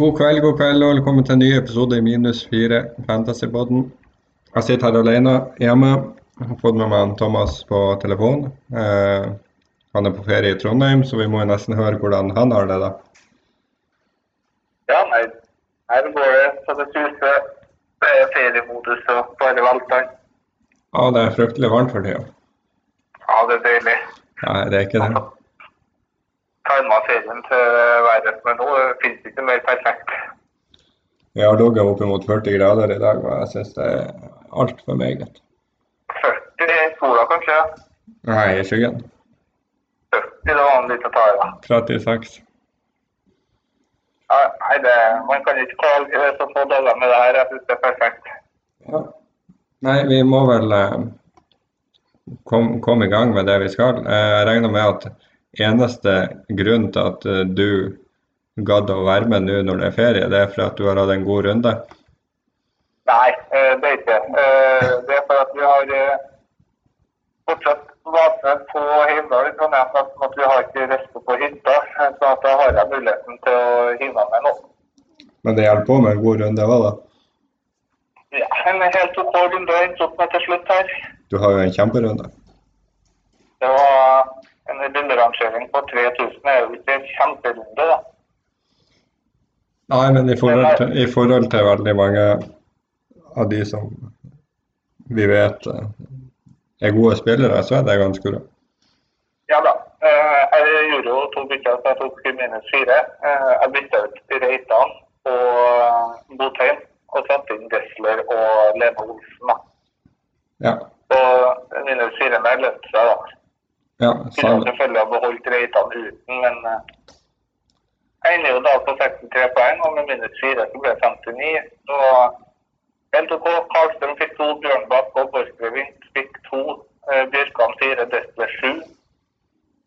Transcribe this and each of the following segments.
God kveld, god kveld, og velkommen til en ny episode i Minus 4 Fantasypodden. Jeg sitter her alene hjemme. Jeg har fått med meg Thomas på telefon. Eh, han er på ferie i Trondheim, så vi må jo nesten høre hvordan han har det, da. Ja, nei, her går det så det suser. Det er feriemodus og bare velstand. Ja, det er fryktelig varmt for tida. Ja, det er deilig. Nei, det er ikke det. Tima ferien til været, men nå finnes det ikke mer perfekt. Vi har ligget oppimot 40 grader i dag, og jeg syns det er altfor meget. 40 i sola, kanskje? Nei, i skyggen. 40, det var en liten tar, da. 36. Ja, nei, det, man kan ikke klage er så få dager med det her. Jeg synes det er perfekt. Ja. Nei, vi må vel eh, komme kom i gang med det vi skal. Eh, Jeg regner med at eneste grunn til at eh, du gadd å være med nå når det er ferie, det er for at du har hatt en god runde? Nei, eh, det er ikke. Eh, Det er for at vi har fortsatt varslet på Heimdal i Trondheim at at vi har ikke reist på hytta. Så at da har jeg muligheten til å hive meg nå. Men det hjelper på med en god runde, hva da? Ja, en helt OK runde endte opp med til slutt her. Du har jo en kjemperunde. Det var på 3000. Er jo ikke kjempelunde, kjemperunde, da. Nei, men i forhold, til, i forhold til veldig mange av de som vi vet eh, er gode spillere, så er det ganske bra. Ja da. Eh, Jeg gjorde jo to bytter, så jeg tok minus fire. Eh, Jeg bytta ut Reitan og Botheim og satte inn Dessler og Lene Olsen. da. Ja. Og minus fire lønte seg, da. Ja Kunne selvfølgelig ha beholdt Reitan uten, men eh, jeg ender jo da på 63 poeng, og med minus 4 så ble det 59. Så helt OK. Karlstrøm fikk to, Bjørnbakk og Borchgrevink fikk to. eh, Bjørkan fire, Destler sju.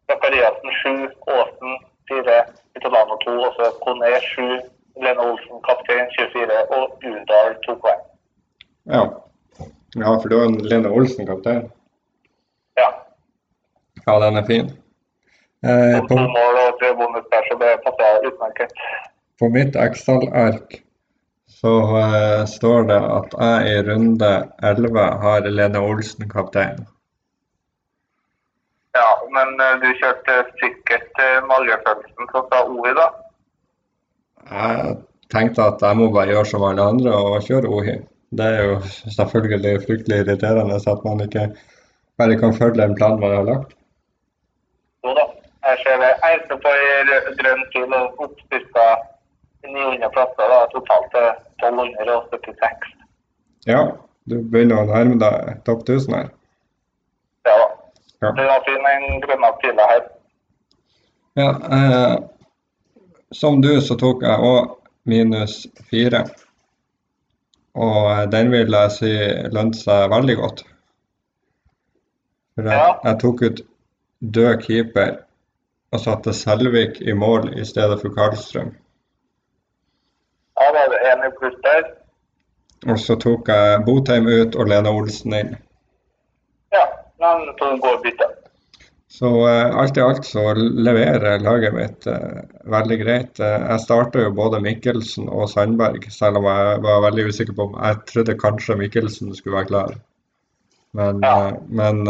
Zakariassen sju, Aasen fire, Italano to, og så Kone sju. Lene Olsen kaptein 24 og Udal to poeng. Ja. ja, for du var en Lene Olsen kaptein. Ja. Den er fin. Eh, på, mål og tre bonus der, så det passer utmerket. på mitt Excel-ark så eh, står det at jeg i runde 11 har Lene Olsen kaptein. Ja, men eh, du kjørte sikkert uh, magefølelsen som sa Oi, da. Jeg tenkte at jeg må bare gjøre som alle andre og kjøre OHI. Det er jo selvfølgelig fryktelig irriterende at man ikke bare kan følge en plan man har lagt. Ser det. Endte på ei grønn pil og oppstyrka 900 plasser, da, totalt til 1276. Ja, du begynner å nærme deg topp 1000 her. Ja da. Ja. Det var fin den grønne pila her. Ja, eh, som du så tok jeg òg minus fire. Og eh, den vil jeg si lønte seg veldig godt. For jeg, Ja. jeg tok ut død keeper og satte Selvik i mål i stedet for Karlstrøm. Ja, da er det enig pluss der. Og så tok jeg Botheim ut og Lene Olsen inn. Ja, men to går bytte. Så uh, alt i alt så leverer laget mitt uh, veldig greit. Uh, jeg starta jo både Mikkelsen og Sandberg, selv om jeg var veldig usikker på om Jeg trodde kanskje Mikkelsen skulle være klar. Men, Ja. men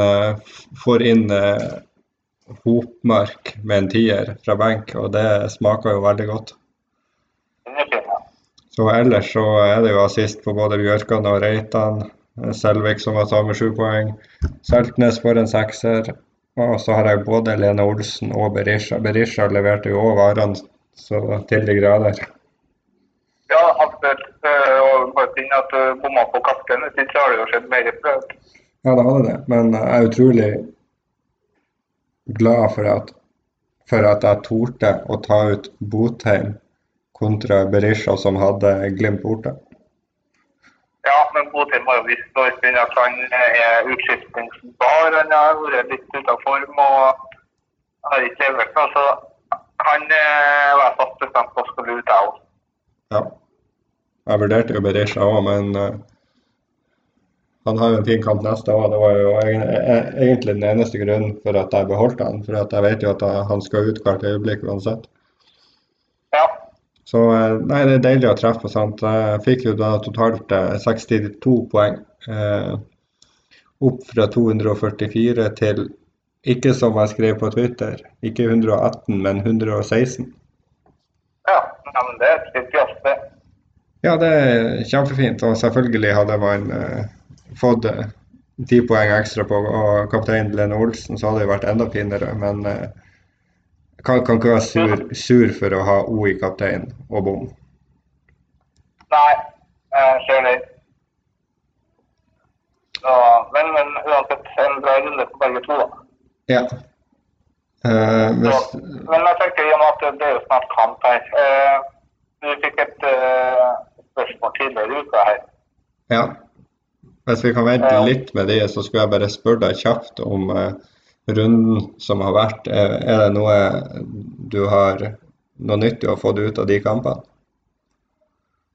får inn eh, Hopmark med en tier fra benk, og det smaker jo veldig godt. Så ellers så er det jo assist på både Bjørkan og Reitan. eh, Selvik som var samme sju poeng. Seltnes får en sekser. Og så har jeg både Lene Olsen og Berisha. Berisha leverte jo òg varene så til de grader. Ja, absolutt. Eh, Og bare synd at du bomma på kapteinen. Hvis ikke har det jo skjedd mer prøvd. Ja, det hadde det. Men jeg er utrolig glad for at, for at jeg torde å ta ut Botheim kontra Berisha, som hadde Glimt borte. Ja, men Botheim har jo visst nå en at han er utskiftningsbar. Han har vært litt ute av form og har ikke levert noe. Så han eh, var fast bestemt på å skulle ut, jeg òg. Ja. Jeg vurderte jo Berisha òg, men eh, han har jo en fin kamp neste år. Det var jo e- egentlig den eneste grunnen for at jeg beholdt han. For at jeg vet jo at han skal ut hvert øyeblikk uansett. Ja. Så eh, nei, det er deilig å treffe på sånt. Jeg fikk jo da totalt 62 poeng. Opp fra 244 til ikke som jeg skrev på Twitter, ikke 118, men 116. Ja, men det er et jazz, det. Ja, det er kjempefint. Og selvfølgelig hadde man uh, fått eh, ti poeng ekstra på og kaptein Lene Olsen, så hadde det vært enda finere. Men uh, kan, kan, ikke være sur, sur, for å ha O i kaptein og bom. Nei, jeg det. Så, men, men uansett, en bra runde for begge to. da. Ja. Uh, hvis... Så, men jeg tenker i og med at det er jo snart kamp her uh, Du fikk et uh, spørsmål tidligere i uka her. Ja. Hvis vi kan vente litt med de, så skulle jeg bare spørre deg kjapt om runden som har vært. Er, det noe du har noe nyttig å få ut av de kampene?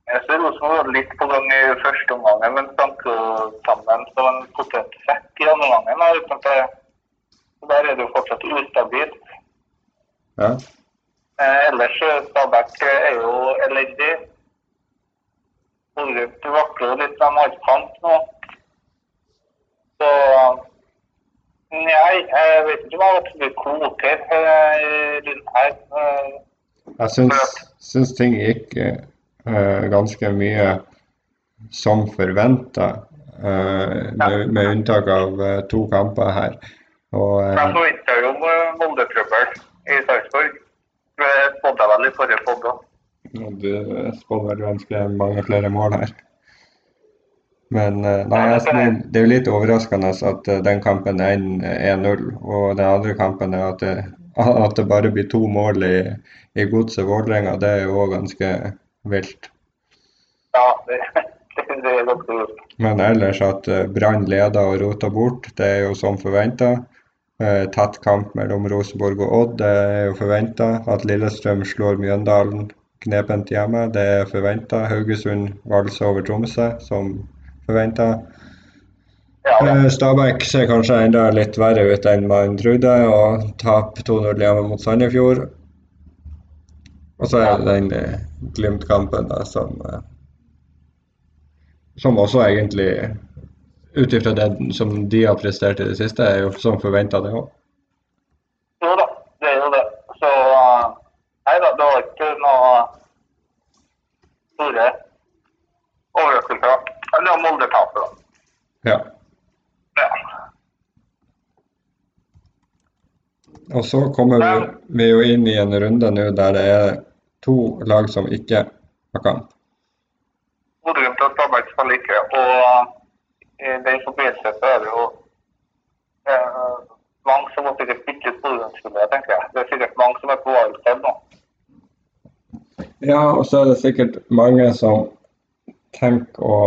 Jeg ser også litt på gang i første omgang, men sammen som en potet sekk i andre omgang. der er det jo fortsatt ustabilt. Ja. Eh, ellers Stabæk er jo elendig. Bodø-Glimt vakler litt med markant nå. Så Nei, jeg vet ikke hva som blir klokere rundt her. Jeg syns, syns ting gikk uh, ganske mye som forventa, uh, eh, med, med, unntak av uh, to kamper her. Og, uh, jeg forventa jo Molde-trøbbel i Sarpsborg. Det spådde jeg vel i forrige podkast. Du spådde vel ganske mange flere mål her. Men eh, nei, det er jo litt overraskende at eh, den kampen ender 1-0. Og den andre kampen er at det, at det bare blir to mål i, i godset Vålerenga. Det er jo òg ganske vilt. Ja, det, det er ganske vilt. Men ellers at Brann leder og roter bort, det er jo som forventa. Eh, tett kamp mellom Rosenborg og Odd. Det er jo forventa. At Lillestrøm slår Mjøndalen knepent hjemme, det er forventa. Haugesund valser over Tromsø, som forventa. Ja. Eh, Stabæk ser kanskje enda litt verre ut enn man trodde, og taper 2-0 hjemme mot Sandefjord. Og så er det den eh, Glimt-kampen som, som også egentlig ut ifra det som de har prestert i det siste, er jo som forventa, det òg. Jo da, det er jo det. Så nei da, det var ikke noe store overraskelser. Det var Molde-tapet, da. Ja. ja. Og så kommer vi, vi, jo inn i en runde nå der det er to lag som ikke har kamp. Bodø-Glimt og Stabæk spiller like, og i den forbindelse så er det jo eh, mange som må sikkert bytte ut Bodø-spillere, tenker jeg. Det er sikkert mange som er på wildcard nå. Ja, og så er det sikkert mange som tenker å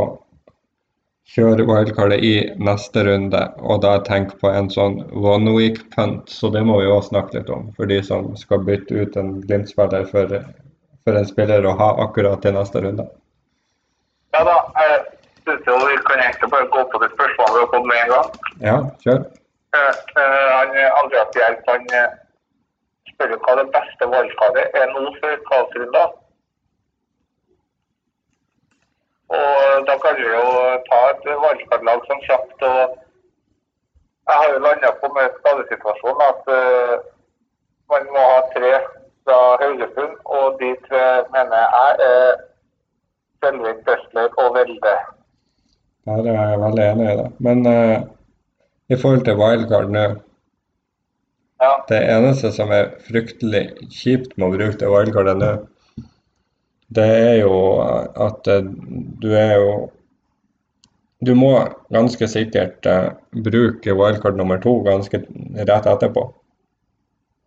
kjøre wildcardet i neste runde, og da tenke på en sånn one week punt. Så det må vi òg snakke litt om, for de som skal bytte ut en Glimt-spiller for, for, en spiller å ha akkurat til neste runde. Ja da, jeg syns jo vi kan egentlig bare gå på det spørsmålet vi har fått med en gang. Ja, kjør. Uh, uh, Andreas Hjelp han spør hva det beste valgkaret er nå før kaosrunden. Og da kan vi jo ta et valgkartlag som kjapt. og Jeg har jo landa på med skadesituasjonen at uh, man må ha tre fra Haugesund, og de tre mener jeg er Selvik, Bøsler og Velde. det er jeg veldig enig i det. Men uh, i forhold til wildcard nå ja. Det eneste som er fryktelig kjipt med å bruke det wildcardet nå, det er jo at uh, du er jo Du må ganske sikkert uh, bruke wildcard nummer to ganske rett etterpå.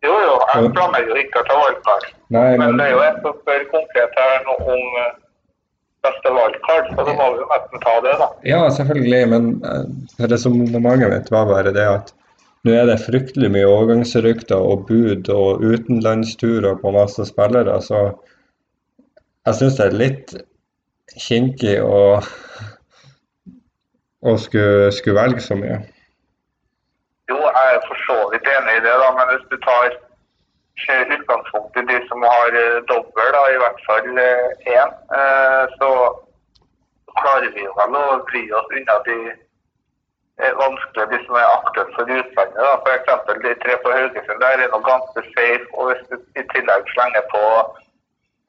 Jo, jo, jeg planlegger jo ikke å ta wildcard. Nei, men, men det er jo jeg som spør konkret her nå om beste wildcard, så da må vi jo nesten ta det, da. Ja, selvfølgelig, men resonnementet mitt var bare det at nå er det fryktelig mye overgangsrykter og bud og utenlandsturer på masse spillere, så jeg syns det er litt kinkig å, å skulle, skulle, velge så mye. Jo, jeg er for så vidt enig i det, da, men hvis du tar utgangspunkt i de som har eh, dobbel, da, i hvert fall én, eh, så klarer vi vel å vri oss unna de eh, vanskelige, de som er aktuelle for utlandet. da. F.eks. de tre på Haugesund. Der er noe ganske safe. Og hvis du i tillegg slenger på eh,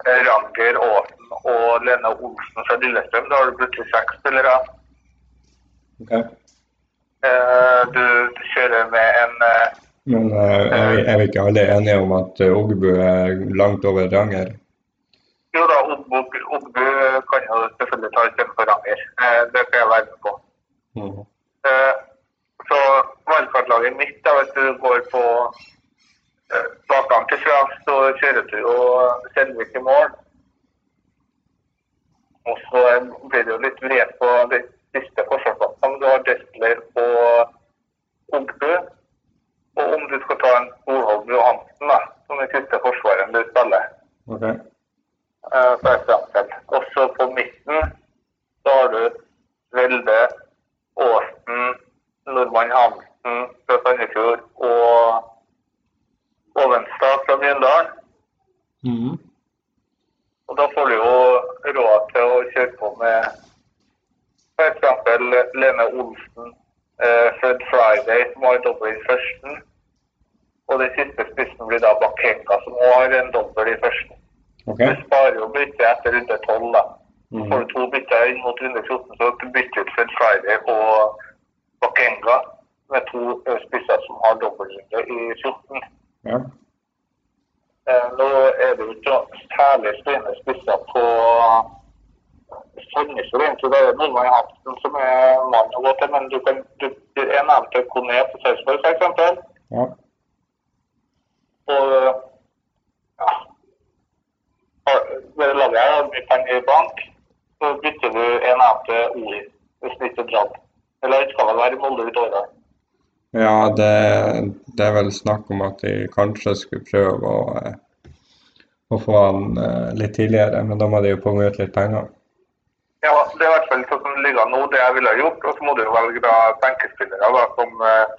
Ranger Aasen og Lene Olsen fra Lillestrøm, da har du plutselig seks spillere. Ok. Eh, Du kjører med en eh, Men eh, er, vi, er vi ikke alle enige om at Ogbu er langt over Ranger? Jo da, Ogbu Ogbu kan jo selvfølgelig ta istedenfor Ranger. Det kan jeg være med på. Eh, Så wildcard-laget mitt, da, hvis du går på eh, bakankerfra, så kjører du jo Selvik i mål. Og så blir det jo litt vred på de siste forsvarsplassene. Du har Destler og Ogbu. Og om du skal ta en Solholm Johansen, da, som er siste forsvareren du spiller, Ok. eh, eksempel. Også på midten så har du Velde, Aasen, Nordmann Hansen fra Sandefjord og Ovenstad fra Mjøndalen. Mm. Og da får du jo råd til å kjøre på med f.eks. Lene Olsen, eh, Fred Friday, som har dobbel i førsten. Og den siste spissen blir da Bakenga, som også har en dobbel i førsten. Okay. Du sparer jo bytte etter runde 12, da. Mm. Får du to bytter inn mot runde 14, så du bytter ut Fred Friday og Bakenga med to eh, spisser som har dobbeltrunde i 14. Ja. Eh, Nå er det jo ikke særlig spennende spisser på Sandefjord, egentlig. Det er Nordmann Hansen som er mann å gå til, men du kan du, du er nevnt Kone på Sarpsborg, f.eks. ja. Og ja Det laget her mye penger i bank, så bytter du en nevnte OI hvis du ikke drar. Eller det skal vel være i Molde ut året. Ja, det, det er vel snakk om at de kanskje skulle prøve å, eh, å få han eh, litt tidligere, men da må de jo punge ut litt penger. Ja, det er i hvert fall sånn som ligger nå, det jeg ville gjort. Og så må du velge da benkespillere da, som eh,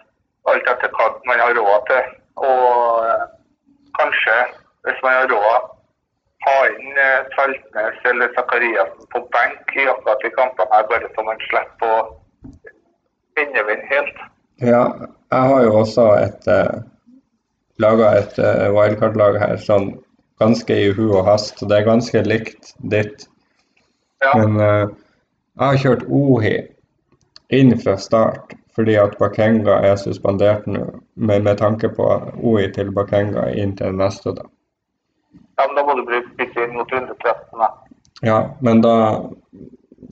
alt etter hva man har råd til. Og kanskje, hvis man har råd, ha inn eh, Saltnes eller Zakariassen på benk i akkurat de kampene her, bare så man slipper å innevinde helt. Ja, jeg har jo også et eh, laga et eh, wildcard-lag her sånn ganske i hu og hast, og det er ganske likt ditt. Ja, Men eh, jeg har kjørt Ohi inn fra start fordi at Bakenga er suspendert nå, med, med tanke på Ohi til Bakenga inn til neste, da. ja men da må du bli bytte inn mot runde 13. Da. Ja, men da,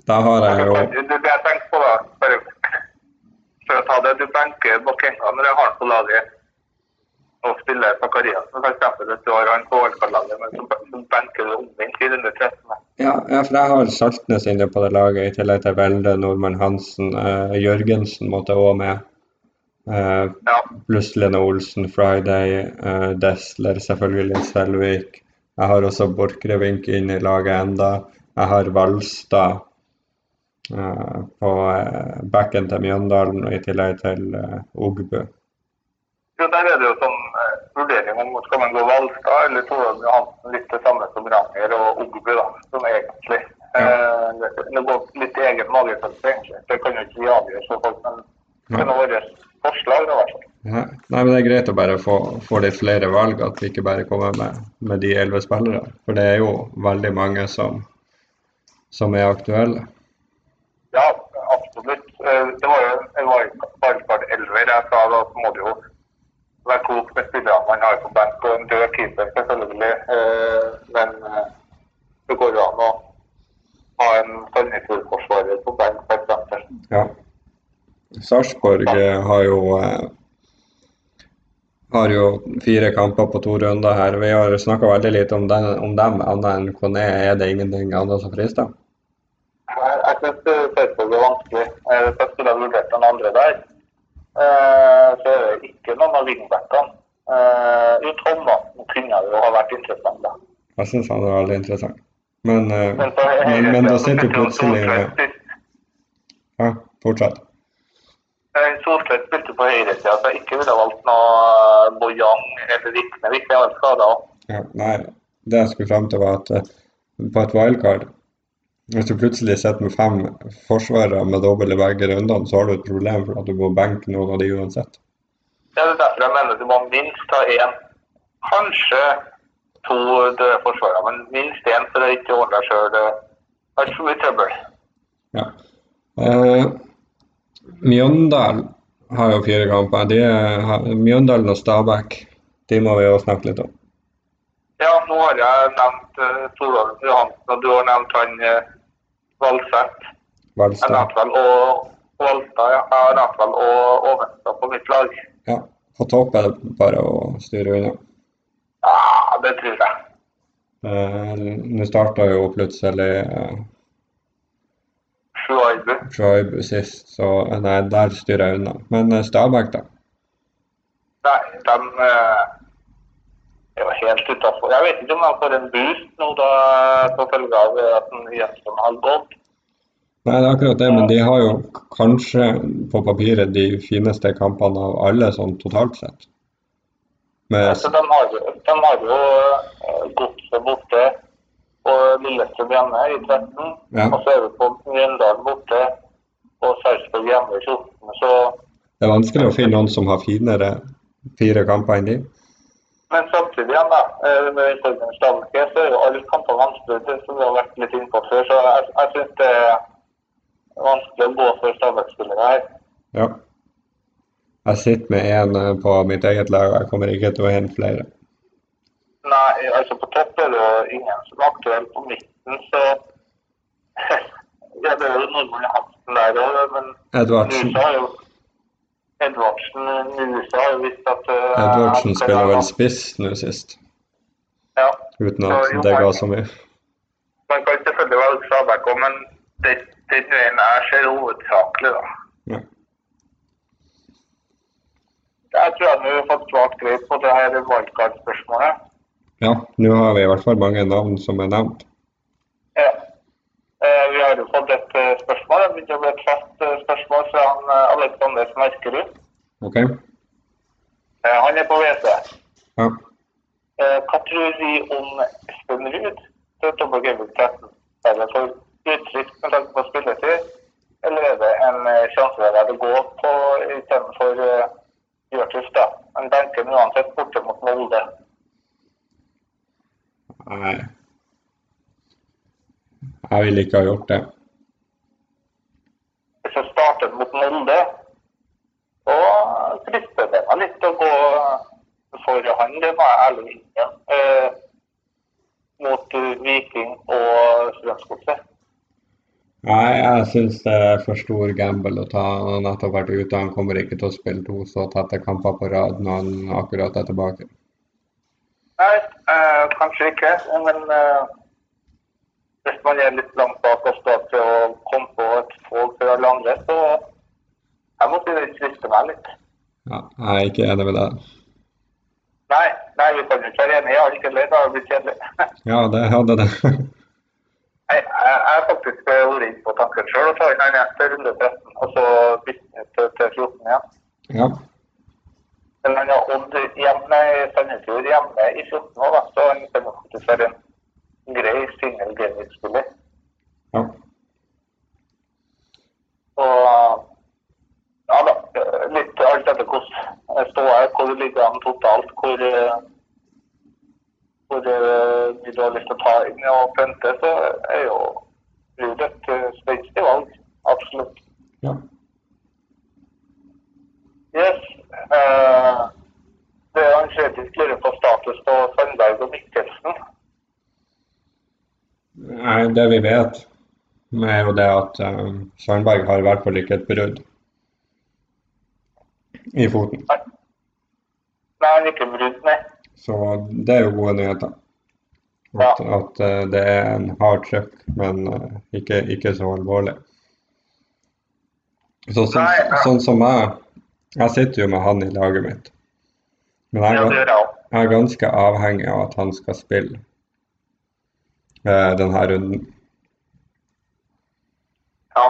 da har jeg jo Det, jeg tenker på da, bare for å ta det, du benker Bakenga når jeg har han på laget og spiller Zakarias eksempel hvis du har han på wildcard-laget, men så benker du omvendt i runde 13. da. Ja, for jeg har Saltnes inne på det laget, i tillegg til Velde, Nordmann Hansen. Eh, Jørgensen måtte òg med. Eh, Ja, pluss Lene Olsen, Friday, eh, Desler, selvfølgelig Selvik. Jeg har også Borchgrevink inn i laget enda. Jeg har Valstad på eh, backen til Mjøndalen, og i tillegg til eh, Ogbu. jo der er det jo sånn eh, vurdering om skal man gå Valstad eller Torvald Johansen, litt det samme som Ranger og Ogbu, da, som egentlig. Eh, det, går litt egen magefølelse, egentlig. Det kan jo ikke vi avgjøre så folk, men det kan være forslag, da, hvert fall. Ja. Nei, men det er greit å bare få, få litt flere valg, at vi ikke bare kommer med, med de elleve spillerne. For det er jo veldig mange som, som er aktuelle. Ja, absolutt. Eh, Det var jo en wildcard-elver. Jeg sa da så må det jo være klok med spillerne man har på benk, og en død keeper selvfølgelig. Eh, Men eh, det går jo an å ha en Sandefjord-forsvarer på benk, f.eks. Ja. Sarpsborg har jo har jo fire kamper på to runder her. Vi har snakka veldig lite om, den, om dem, annet enn Kone. Er det ingenting annet som frister? Jeg jeg syns Sarpsborg er vanskelig. Eh, Hvis jeg skulle ha vurdert den andre der, eh, så er det ikke noen av wingbackene. Eh, Jo, Thomassen kunne jo ha vært interessant, da. Jeg syns han er veldig interessant. Men, eh, Men, så, men, men da sitter du plutselig Ja, fortsett. Eh, spilte på høyresida, så jeg ikke ville valgt noe Bojang eller Vikne. Vikne er vel skada. Ja, nei, det jeg skulle frem til, var at eh, på et wildcard Hvis du plutselig sitter med fem forsvarere med dobbel i begge rundene, så har du et problem for at du må benke noen av de uansett. Det er derfor jeg mener du må minst ha én, kanskje to døde forsvarere, men minst én for å ikke ordne deg sjøl altfor mye trøbbel. Ja. Eh, Mjøndal har jo fire kamper. De Mjøndalen og Stabæk, de må vi jo snakke litt om. Ja, nå har jeg nevnt uh, Torvald Johansen, og du har nevnt han uh, Valseth. Jeg Valstad. nevnte vel og Valstad, ja. Jeg har vel og Ovenstad på mitt lag. Ja. På topp er det bare å styre unna. Ja, det tror jeg. Eh, Nå starta jo plutselig eh, Shuaibu. Sist, så eh, nei, der styrer jeg unna. Men eh, Stabæk, da? Nei, de eh, er helt utafor. Jeg vet ikke om de får en boost nå da, på følge av at Jensen har gått. Nei, det er akkurat det, men de har jo kanskje på papiret de fineste kampene av alle sånn totalt sett. Med, Altså, de har jo, de har jo eh, Godset borte og Lillestrøm hjemme i 13. Ja. Og så er vi på Mjøndalen borte og Sarpsborg hjemme i 14. Så, det er vanskelig å finne noen som har finere fire kamper enn de. Men samtidig igjen, da, med formen Stabæk så er jo alle kamper vanskelig, det som vi har vært litt inne på før. Så jeg, jeg syns det er vanskelig å gå for Stabæk-spillere her. Ja. Jeg sitter med én eh, på mitt eget lag, og jeg kommer ikke til å hente flere. Nei, altså på topp er det ingen som er aktuell. På midten så Ja, det er jo Norman Hansen der òg, men Edvardsen, Nusa har jo Edvardsen Nuse har jo visst at uh, Edvardsen spiller være- vel spiss nå sist, Ja. uten Så, at jo, det ga så mye. Man kan selvfølgelig velge Stabæk òg, men det, den veien jeg ser hovedsakelig, da. Ja. Jeg tror jeg nå har fått svart greit på det her wildcard-spørsmålet. ja, nå har vi i hvert fall mange navn som er nevnt. Ja. Uh, vi har jo fått et uh, spørsmål. Det begynte å bli et fast eh, spørsmål fra han, eh, Alexander Smerkerud. OK? Eh, han er på WC. Ja. Hva tror vi om Espen Ruud til Double Gaming 13? Er det for utrygt med tanke på spilletid, eller er det en sjanse der det går på istedenfor uh, Han benker uansett borte mot Molde. Nei. Jeg ville ikke ha gjort det. Hvis startet mot Molde, så frister det meg litt å gå for han. Det var ærlig innrømme. Eh, mot eh, Viking og Strømsgodset. Nei, jeg syns det er for stor gamble å ta. Han har nettopp vært ute, han kommer ikke til å spille to så tette kamper på rad når han akkurat er tilbake. Nei, eh, kanskje ikke. Men eh, hvis man er litt langt bak og står til å komme på et tog for alle andre, så jeg må jo sviste meg litt. Ja, jeg er ikke enig med deg. Nei, nei, vi kan jo ikke være enige. Har ikke ledd, det har blitt kjedelig. Ja, det hadde det. Nei, jeg har faktisk vært inne på tanken sjøl å ta inn han etter runde 13, og så bytte til, til 14 igjen. Ja. Men han har Odd hjemme, Sandefjord hjemme i 14 år, da, så han kommer faktisk være en grei single gaming-spiller. ja. Og ja da, litt alt etter hvordan jeg står her, hvor det ligger an totalt, hvor, eh, hvor eh, mye du har lyst til å ta inn og pente, så er jo Ruud et eh, spenstig valg. Absolutt. ja. Yes. Uh, det er en Fredrik lurer på status på Sandberg og Mikkelsen. Nei, det vi vet, er jo det at um, Sandberg har i hvert fall ikke et brudd i foten. Nei, han ikke brudd, nei. Så det er jo gode nyheter. At, at eh, det er en hard trøkk, men eh, ikke, ikke så alvorlig. Så, sånn, Nei, ja. sånn som jeg Jeg sitter jo med han i laget mitt. Men jeg, Ja, jeg er ganske avhengig av at han skal spille eh, denne runden. Ja.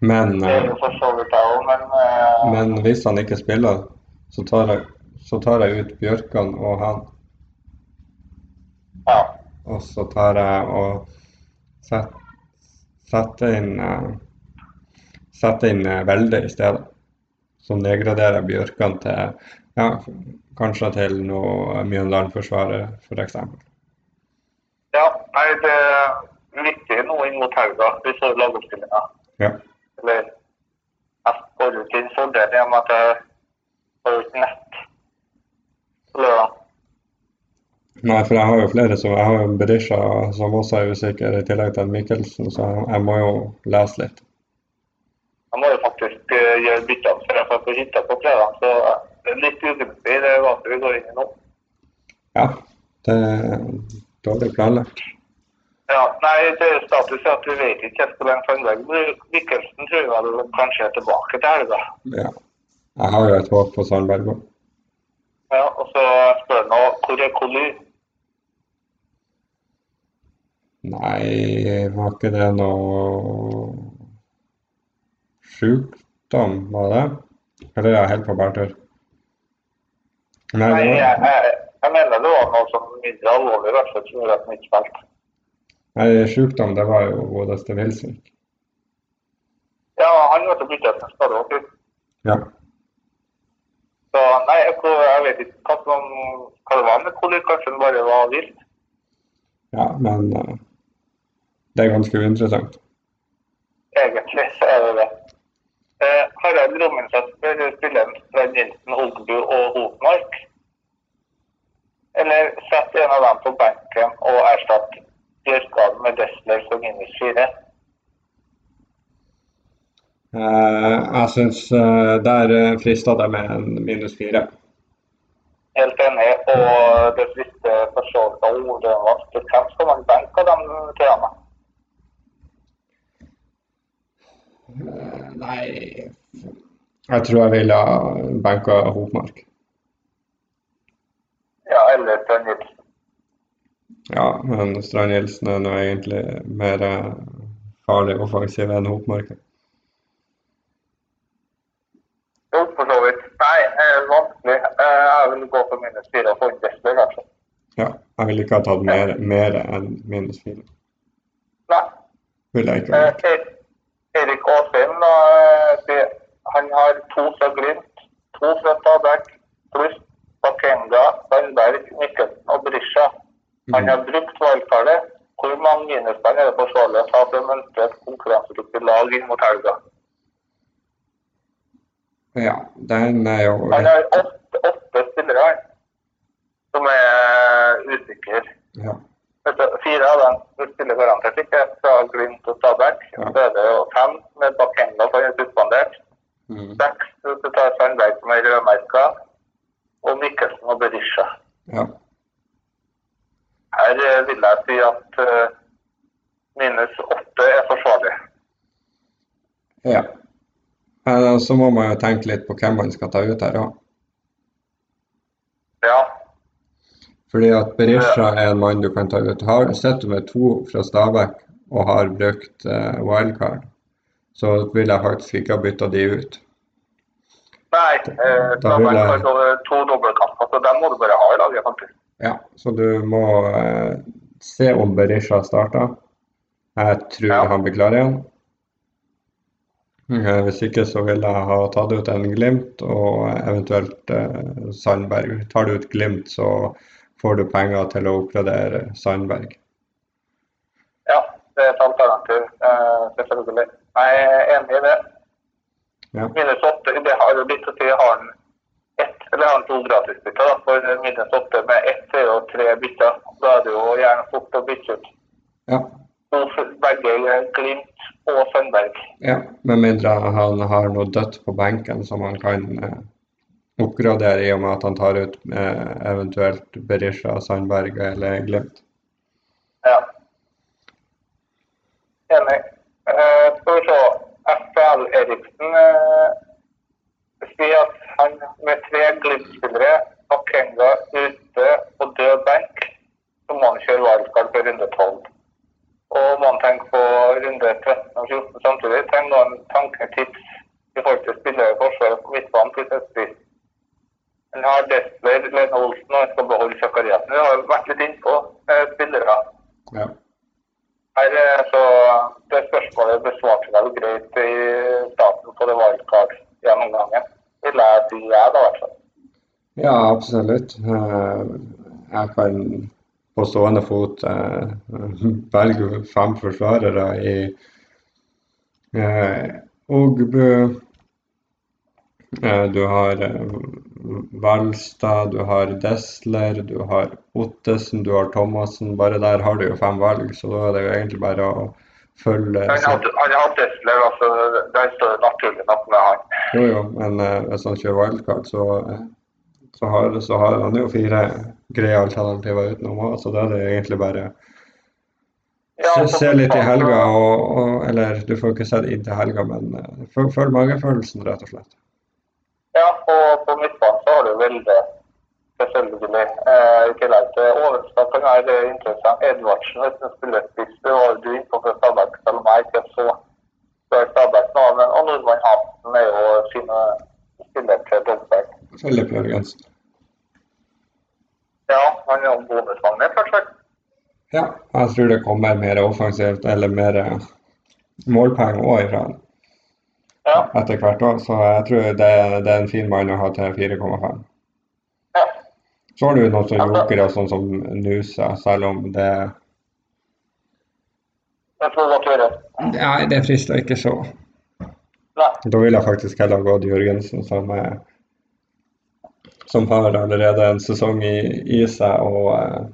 Men, Det er eh, jo for så vidt jeg òg, men eh, men hvis han ikke spiller, så tar jeg, så tar jeg ut Bjørkan og han. ja. Og så tar jeg og set, setter inn eh, setter inn eh, Velde i stedet. Så nedgraderer Bjørkan til ja, kanskje til noe Mjøndalen-forsvarer, f.eks. ja. Nei, det er viktig nå inn mot helga. Vi får lagoppstillinga. Ja. Eller jeg får ut en fordel i og med at jeg har ut ikke nett lørdag. Nei, for jeg har jo flere som Jeg har jo Berisha som også er usikker, i tillegg til Mikkelsen, så jeg, må jo lese litt. Jeg må jo faktisk eh, gjøre bytter før jeg får på hytta på fredag, så det er litt ugunstig det valget vi går inn i nå. Ja, det er dårlig planlagt. Ja, nei, det er status at vi vet ikke helt hvor lenge Sandberg blir. Mikkelsen tror jeg vel kanskje er tilbake til helga. Ja. Jeg har jo et håp på Sandberg òg. Ja, og så spør han nå hvor er Kolly? Nei, var ikke det noe sjukdom, var det? Eller er jeg helt på bærtur? Nei, Nei, det jeg, jeg, jeg mener det var noe som mindre alvorlig, i hvert fall som gjorde at han ikke spilte. nei, sjukdom, det var jo godeste Wilsvik. Ja, han ble byttet til skade òg. Ja. Så nei, jeg, jeg vet ikke hva, som, hva det var med kolikk. Kanskje han bare var vilt. ja, men eh, det er ganske uinteressant. Egentlig så er det det. Eh, Harald spiller spilleren Svein Nilsen, Holmbu og Hopmark. Eller sett en av dem på benken og erstatt Bjørkan med Dessler for minus fire. Eh, jeg syns uh, der frista det med en minus fire. Helt enig. Og det siste forslaget av ordet var hvem skal man benke av de treene? Eh, nei Jeg tror jeg ville benka Hopmark. Ja, eller Strandhjelsen. Ja, men Strand Nilsen er nå egentlig mer eh, farlig offensiv enn Hopmarken. Jo, for så vidt. Nei, eh, vanskelig. Eh, jeg vil gå for minus fire få inn kanskje. Ja, jeg ville ikke ha tatt mer, mer enn minus fire. Nei. Ville jeg ikke ha Eh, gjort. Erik Aasheim, eh, han har to fra Glimt, to fra Stabæk, pluss Bakenga, Sandberg, Mikkelsen og Brisja. Han har brukt valgtallet. Hvor mange minuspoeng er det forsvarlig å ta for å mønstre et konkurransedyktig lag inn mot helga? Ja, den er jo Han har åtte, åtte spillere her, som er usikre. ja. Fire av dem spiller garantert ikke fra Glimt og Stabæk. Ja. Så er det jo fem med Bakenga som er suspendert. Mm. Seks tar Sandberg som er rødmerka, og Mikkelsen og Berisha. ja. Her eh, vil jeg si at eh, minus åtte er forsvarlig. ja. Men så må man jo tenke litt på hvem man skal ta ut her òg. Ja. Fordi at Berisha er en mann du kan ta ut. Har, du med to fra Stabæk og har brukt eh, wildcard, så vil jeg faktisk ikke ha bytta de ut. Nei, eh, Da vil jeg- to, to dobbeltkamper, så den må du bare ha i laget, faktisk. Ja, så du må eh, se om Berisha starter. Jeg tror Ja. han blir klar igjen. Eh, hvis ikke så vil jeg ha tatt ut en Glimt og eventuelt eh, Sandberg. Tar du ut Glimt, så får du penger til å oppgradere Sandberg. Ja, det er et alternativ, eh, selvfølgelig. Jeg er enig i det. Ja. Minus 8 det har jo blitt å si. Har han ett eller har han to gratisbytter? For minus 8 med ett er jo tre bytter. Da er det jo gjerne fort å bytte ut. Ja, Begge Glimt og Sandberg. ja. Med mindre han har noe dødt på benken som han kan eh, oppgradere i og med at han tar ut eh, eventuelt Berisha, Sandberg eller Glimt. Ja. Enig. Eh, skal vi se. FL Eriksen eh, sier at han med tre Glimt-spillere, Bakenga ute og død benk, så må han kjøre wildcard på runde 12. Og må han tenke på runde 13 og 14 samtidig. Trenger noen tanketips i forhold til spillere i forsvaret på midtbanen sett vis. En har Desler, Lene Olsen og skal beholde Zakariassen. Vi har vært litt innpå eh, spillere. Ja. Her, så det spørsmålet besvarte vel greit i starten på det wildcard-gjennomgangen. Jeg si jeg, da, i hvert fall. Ja, absolutt. Eh, Jeg kan på stående fot eh, velge fem forsvarere i eh, Ogbu. Du har Valstad, du har Desler, du har Ottesen, du har Thomassen. Bare der har du jo fem valg, så da er det jo egentlig bare å følge Han hadde, han hadde Desler, altså. Der står det naturlig nok med han. Jo, jo, men uh, hvis han kjører wildcard, så, eh, så, har, så har han jo fire greie alternativer utenom òg, så da er det egentlig bare Ja, se, se litt i helga, og, og, eller du får ikke sett inn til helga, men uh, føl, følg magefølelsen, rett og slett. Ja, og på midtbanen så har du veldig selvfølgelig. Eh, I tillegg til Ovenstad kan være interessant. Edvardsen, hvis han spiller spiss, var du inne på fra Stabæk, selv om jeg ikke så så Stabæk nå. Men og Nordmann Hansen er jo sine spiller til Følger Philip Jørgensen. Ja, han er jo bonusmagnet, kanskje. Ja, jeg tror det kommer mer offensivt, eller mer målpenger målpoeng òg ifra han Ja. etter hvert år, så jeg tror det, det er en fin mann å ha til 4,5. Har du noen sånne jokere, sånn som Nusa, selv om det Jeg tror godt gjøre. Nei, det frister ikke så. Nei. Da ville jeg faktisk heller gått Jørgensen, som, er, som har allerede en sesong i, i seg og eh,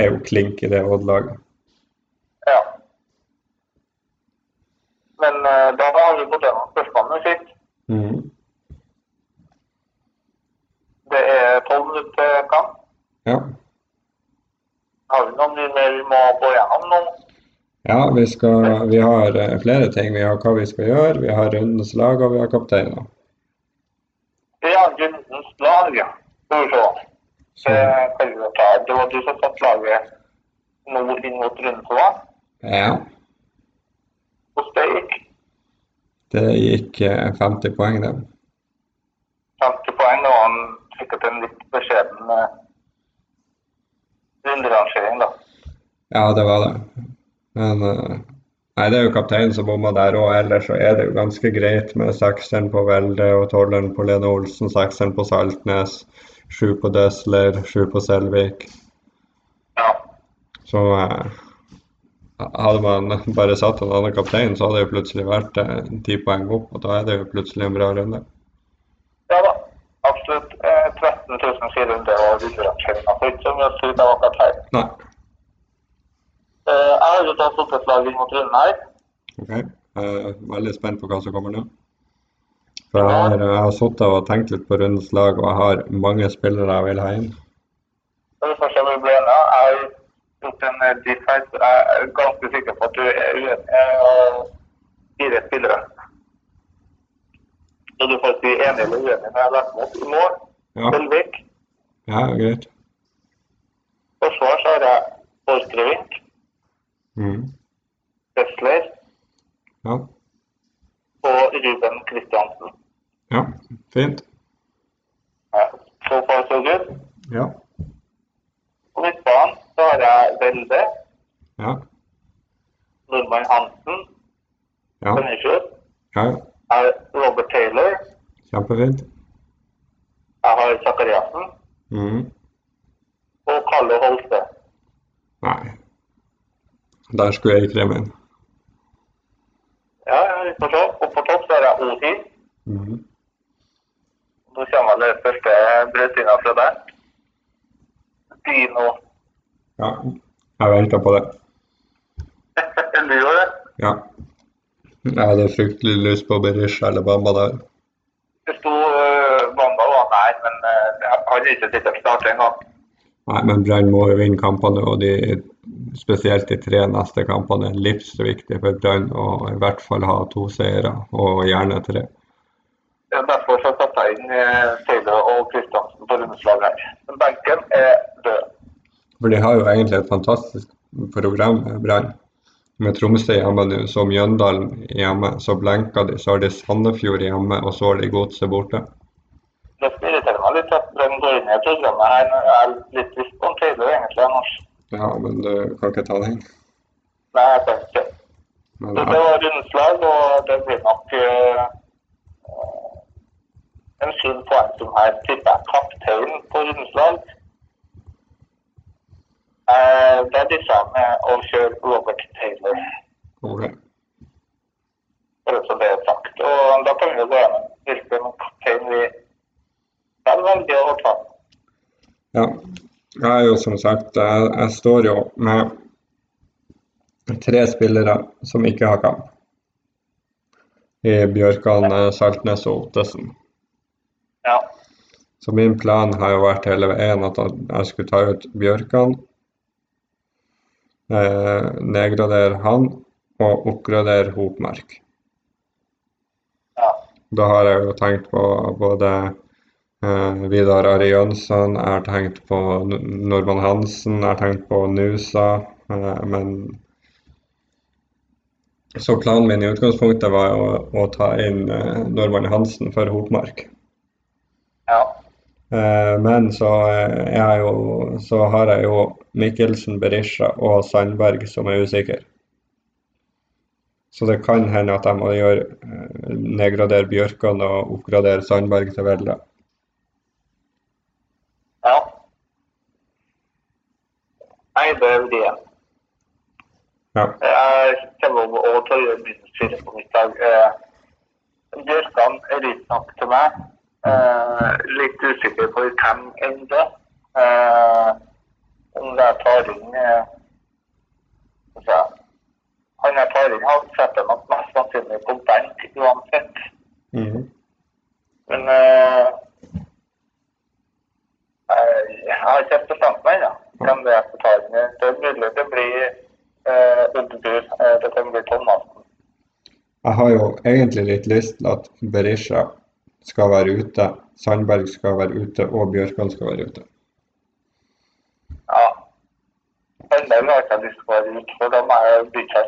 er jo klink i det Odd-laget. Ja. Men eh, da har vi gått gjennom spørsmålet sitt. Mhm. Det er tolv minutter kamp. Ja. Har vi noe mer vi må gå gjennom nå? ja, vi, skal, vi har eh, flere ting. Vi har hva vi skal gjøre, vi har rundens lag og vi har kapteiner. Ja, rundens lag, ja. Skal vi se. Så, Det var du som satte laget nå inn mot runden som ja, Hvordan det gikk. det gikk eh, 50 poeng, det. 50 poeng. Det var en, sikkert en litt beskjeden eh, runderangering, da. Ja, det var det. Men eh, Nei, det er jo kapteinen som bomma der òg. Ellers så er det jo ganske greit med sekseren på Velde og tolveren på Lene Olsen, sekseren på Saltnes, sju på Døsler, sju på Selvik. Ja. Så eh, hadde man bare satt en annen kaptein, så hadde det jo plutselig vært ti poeng opp, og da er det jo plutselig en bra runde. 13 400 og runderangeringa. Så ikke så mye å skryte av akkurat her. Nei. Eh, jeg har jo et lag mot runden her. OK. Jeg er veldig spent på hva som kommer nå. For jeg har, jeg har sittet og tenkt litt på rundens lag, og jeg har mange spillere jeg vil ha inn. Jeg har gjort en eh, så jeg er ganske sikker på at du er uenig. Jeg fire spillere. Så du får si enig eller uenig når jeg lagt mot. I mål, Ja, Selvik. Ja greit. Forsvar så har jeg Borchgrevink, Mm. Wessler Ja. og Ruben Kristiansen. ja, fint. Ja, så far så good. Ja. På midtbanen så har jeg Velde, Ja. Nordmann Hansen, Ja. Benishus. ja. Robert Taylor. Kjempefint. Jeg har Zakariassen Mm. og Kalle Holste. Nei. Der skulle jeg ikke inn. Ja, vi får se. Og på topp så har jeg Ohi. Mm. Nå kommer det første brøytinga fra deg. Dino. Ja. Jeg venta på det. du gjør det? Ja. Jeg hadde fryktelig lyst på Berisha eller Bamba der. Det sto uh, ikke sittet og startet engang. Nei, men Brann må jo vinne kampene, og de, spesielt de tre neste kampene er livsviktige for Brann. Og i hvert fall ha to seire, og gjerne tre. Ja, Derfor så satte jeg inn uh, og Kristiansen på rundeslag her. Men benken er død. For de har jo egentlig et fantastisk program, Brann. med Tromsø hjemme nå, så Mjøndalen hjemme, så blenker de. Så har de Sandefjord hjemme, og så har de Godset borte. Det irriterer meg litt at den går inn i programmet her. Jeg er litt trist en Taylor, egentlig. Annars. Ja, men du kan ikke ta den. Nei, jeg kan ikke. Men Så det var rundslag, og det blir nok uh, en fin poengsum her. Tipper jeg kapteinen på rundens lag. Eh, det er de med å kjøre Robert Taylor, ok. bare så det er sagt. Og da kan vi jo gå gjennom hvilken kaptein vi skal velge å ta. Ja. Jeg er jo som sagt Jeg, jeg står jo med tre spillere som ikke har kamp. I Bjørkan, eh, Saltnes og Ottesen. Ja. Så min plan har jo vært hele veien at jeg skulle ta ut Bjørkan, eh, nedgradere han og oppgradere Hopmark. ja. Da har jeg jo tenkt på både Vidar Ari Jønsson, jeg har tenkt på Norman Hansen, jeg har tenkt på Nusa, eh, men Så planen min i utgangspunktet var å, å ta inn eh, Norman Hansen for Hopmark. ja. Eh, men så, eh, jo, så har jeg jo Mikkelsen, Berisha og Sandberg som er usikre. Så det kan hende at jeg må gjøre, eh, nedgradere Bjørkan og oppgradere Sandberg til Vella. ja. Nei, det er vrien. Ja. Jeg kommer å å gjøre fire på mitt. Eh, Bjørkan er litt nok til meg. Eh, litt usikker på hvem enn det. om jeg tar inn eh, jeg- Han jeg tar inn, han setter nok mest sannsynlig på benk uansett. Mhm. Men eh, Har egentlig litt lyst til at Berisha skal være ute, Sandberg skal være ute og Bjørkan skal være ute. Ja. Sandberg har ikke lyst til å være ute, for da må jeg bytte.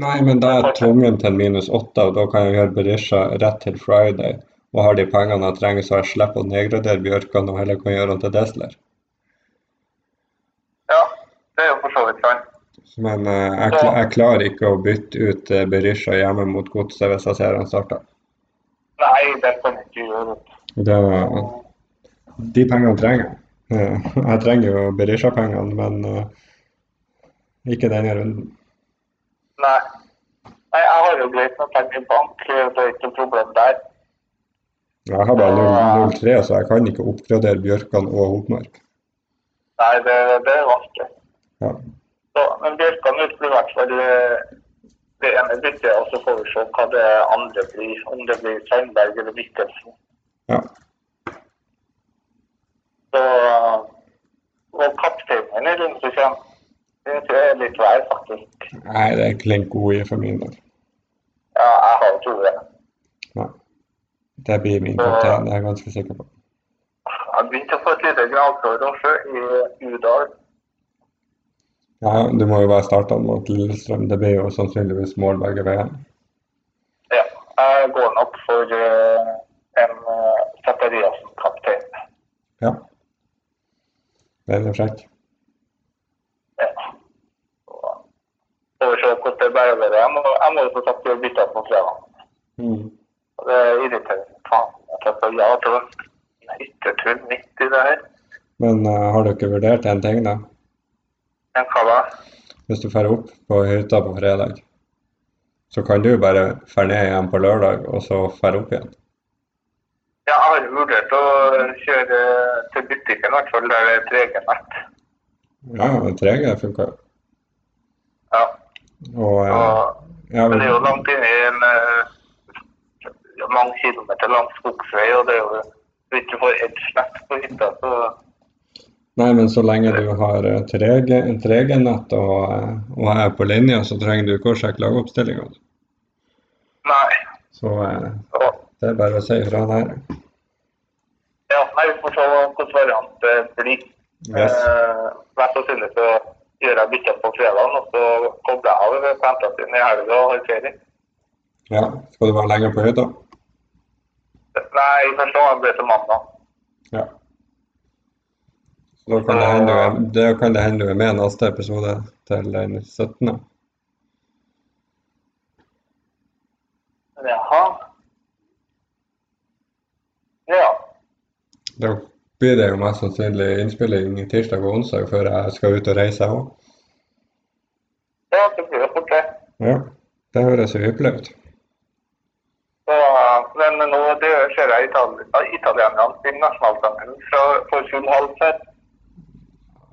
Nei, men da er tvungen til minus åtte, og da kan jeg gjøre Berisha rett til Friday. Og har de pengene jeg trenger, så jeg slipper å nedgradere Bjørkan og heller kan gjøre han til Desler. Ja, det er jo for så vidt sant. Men eh, jeg, jeg klarer ikke å bytte ut eh, Berisha hjemme mot Godset hvis jeg ser han starter. Nei, det kan jeg ikke gjøre. Det, de pengene trenger jeg. Eh, Jeg trenger jo Berisha-pengene, men ikke denne runden. Nei. Nei, jeg har jo greit med penger i bank. Det er ikke noe problem der. Jeg har bare 0,3, så jeg kan ikke oppgradere Bjørkan og Hopmark. Nei, det, det er vanskelig. Ja. Så, men Bjørkan ut blir i hvert fall eh, det ene byttet, og så får vi se hva det andre blir. Om det blir Sandberg eller Mikkelsen. ja. Så, og kapteinen i runden som kommer, det tror jeg er litt vær, faktisk. Nei, det er i for min del. Ja, jeg har tro det. Ja. Det blir min kaptein, det er jeg ganske sikker på. Jeg begynte å få et lite gravsår også i Udal. Ja, du må jo være starta mot Lillestrøm. Det blir jo sannsynligvis mål begge veier. Ja, jeg går nok for eh, en uh, Zakariassen-kaptein. Ja. Det er frekt. Ja. Så Får vi se hvordan det bærer. Jeg må, jeg må jo få sagt gjøre bytte på fredag. Mm. Det er irriterende. Faen, jeg sa ja til hyttetur midt i det her. Men uh, har du ikke vurdert en ting, da? Men hva da? Hvis du drar opp på hytta på fredag, så kan du bare dra ned igjen på lørdag, og så dra opp igjen. Ja, jeg har vurdert å kjøre til butikken, i hvert fall der det er 3G-nett. Ja, 3G funker jo. Ja. Og eh, Og ja, Men det er jo langt inn i en eh, mange kilometer lang skogsvei, og det er jo hvis du får ett slett på hytta, så Nei, men så lenge du har 3G-nett og, eh, og er på linja, så trenger du ikke å sjekke lagoppstillinga. Nei. Så eh, det er bare å si ifra der. ja, nei, vi får se hvilken variant det blir. Yes. Eh, Mest sannsynlig så gjør jeg bytte på fredagen, og så kobler jeg av på jentene i helga og har ferie. Ja, skal du være lenger på hytta? Nei, første gang blir det mandag. Ja. Da kan det hende er, da kan det hende er med neste episode til den 17. Jaha. Ja. Da blir det jo mest sannsynlig innspilling tirsdag og onsdag før jeg skal ut og reise òg. Ja, det blir jo fort det. Ja, det høres jo ypperlig ut. Men nå det ser jeg itali italienerne sin nasjonalsangen fra for full hals her.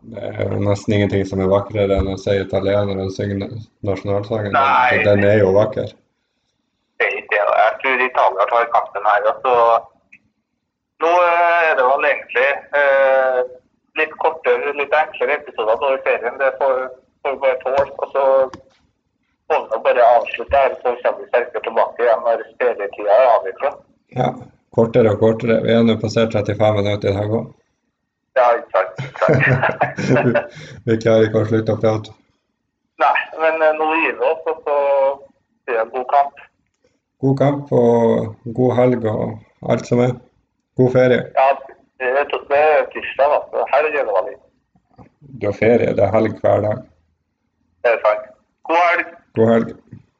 Det er jo nesten ingenting som er vakrere enn å se italienerne synge nasjonalsangen. Nei. Den er jo vakker. Det er ikke det. Jeg tror Italia tar kampen her. Altså, nå eh, er det vel egentlig eh, litt kortere, litt enklere episoder nå i ferien. Det får vi bare tåle. Og så får vi bare avslutte her, så kommer vi sterkere tilbake igjen når ferietida er avvikla. Ja, kortere og kortere. Vi er nå passert 35 minutter i dag òg. Ja, ikke sant. Ikke sant. Vi klarer ikke å slutte å prate. Nei, men eh, nå gir vi oss, og så det en god kamp. God kamp og god helg og alt som er. God ferie. Ja, det er, tirsdag, da. så Helg er det vel. Du har ferie, det er helg hver dag. Det er sant. God helg. God helg.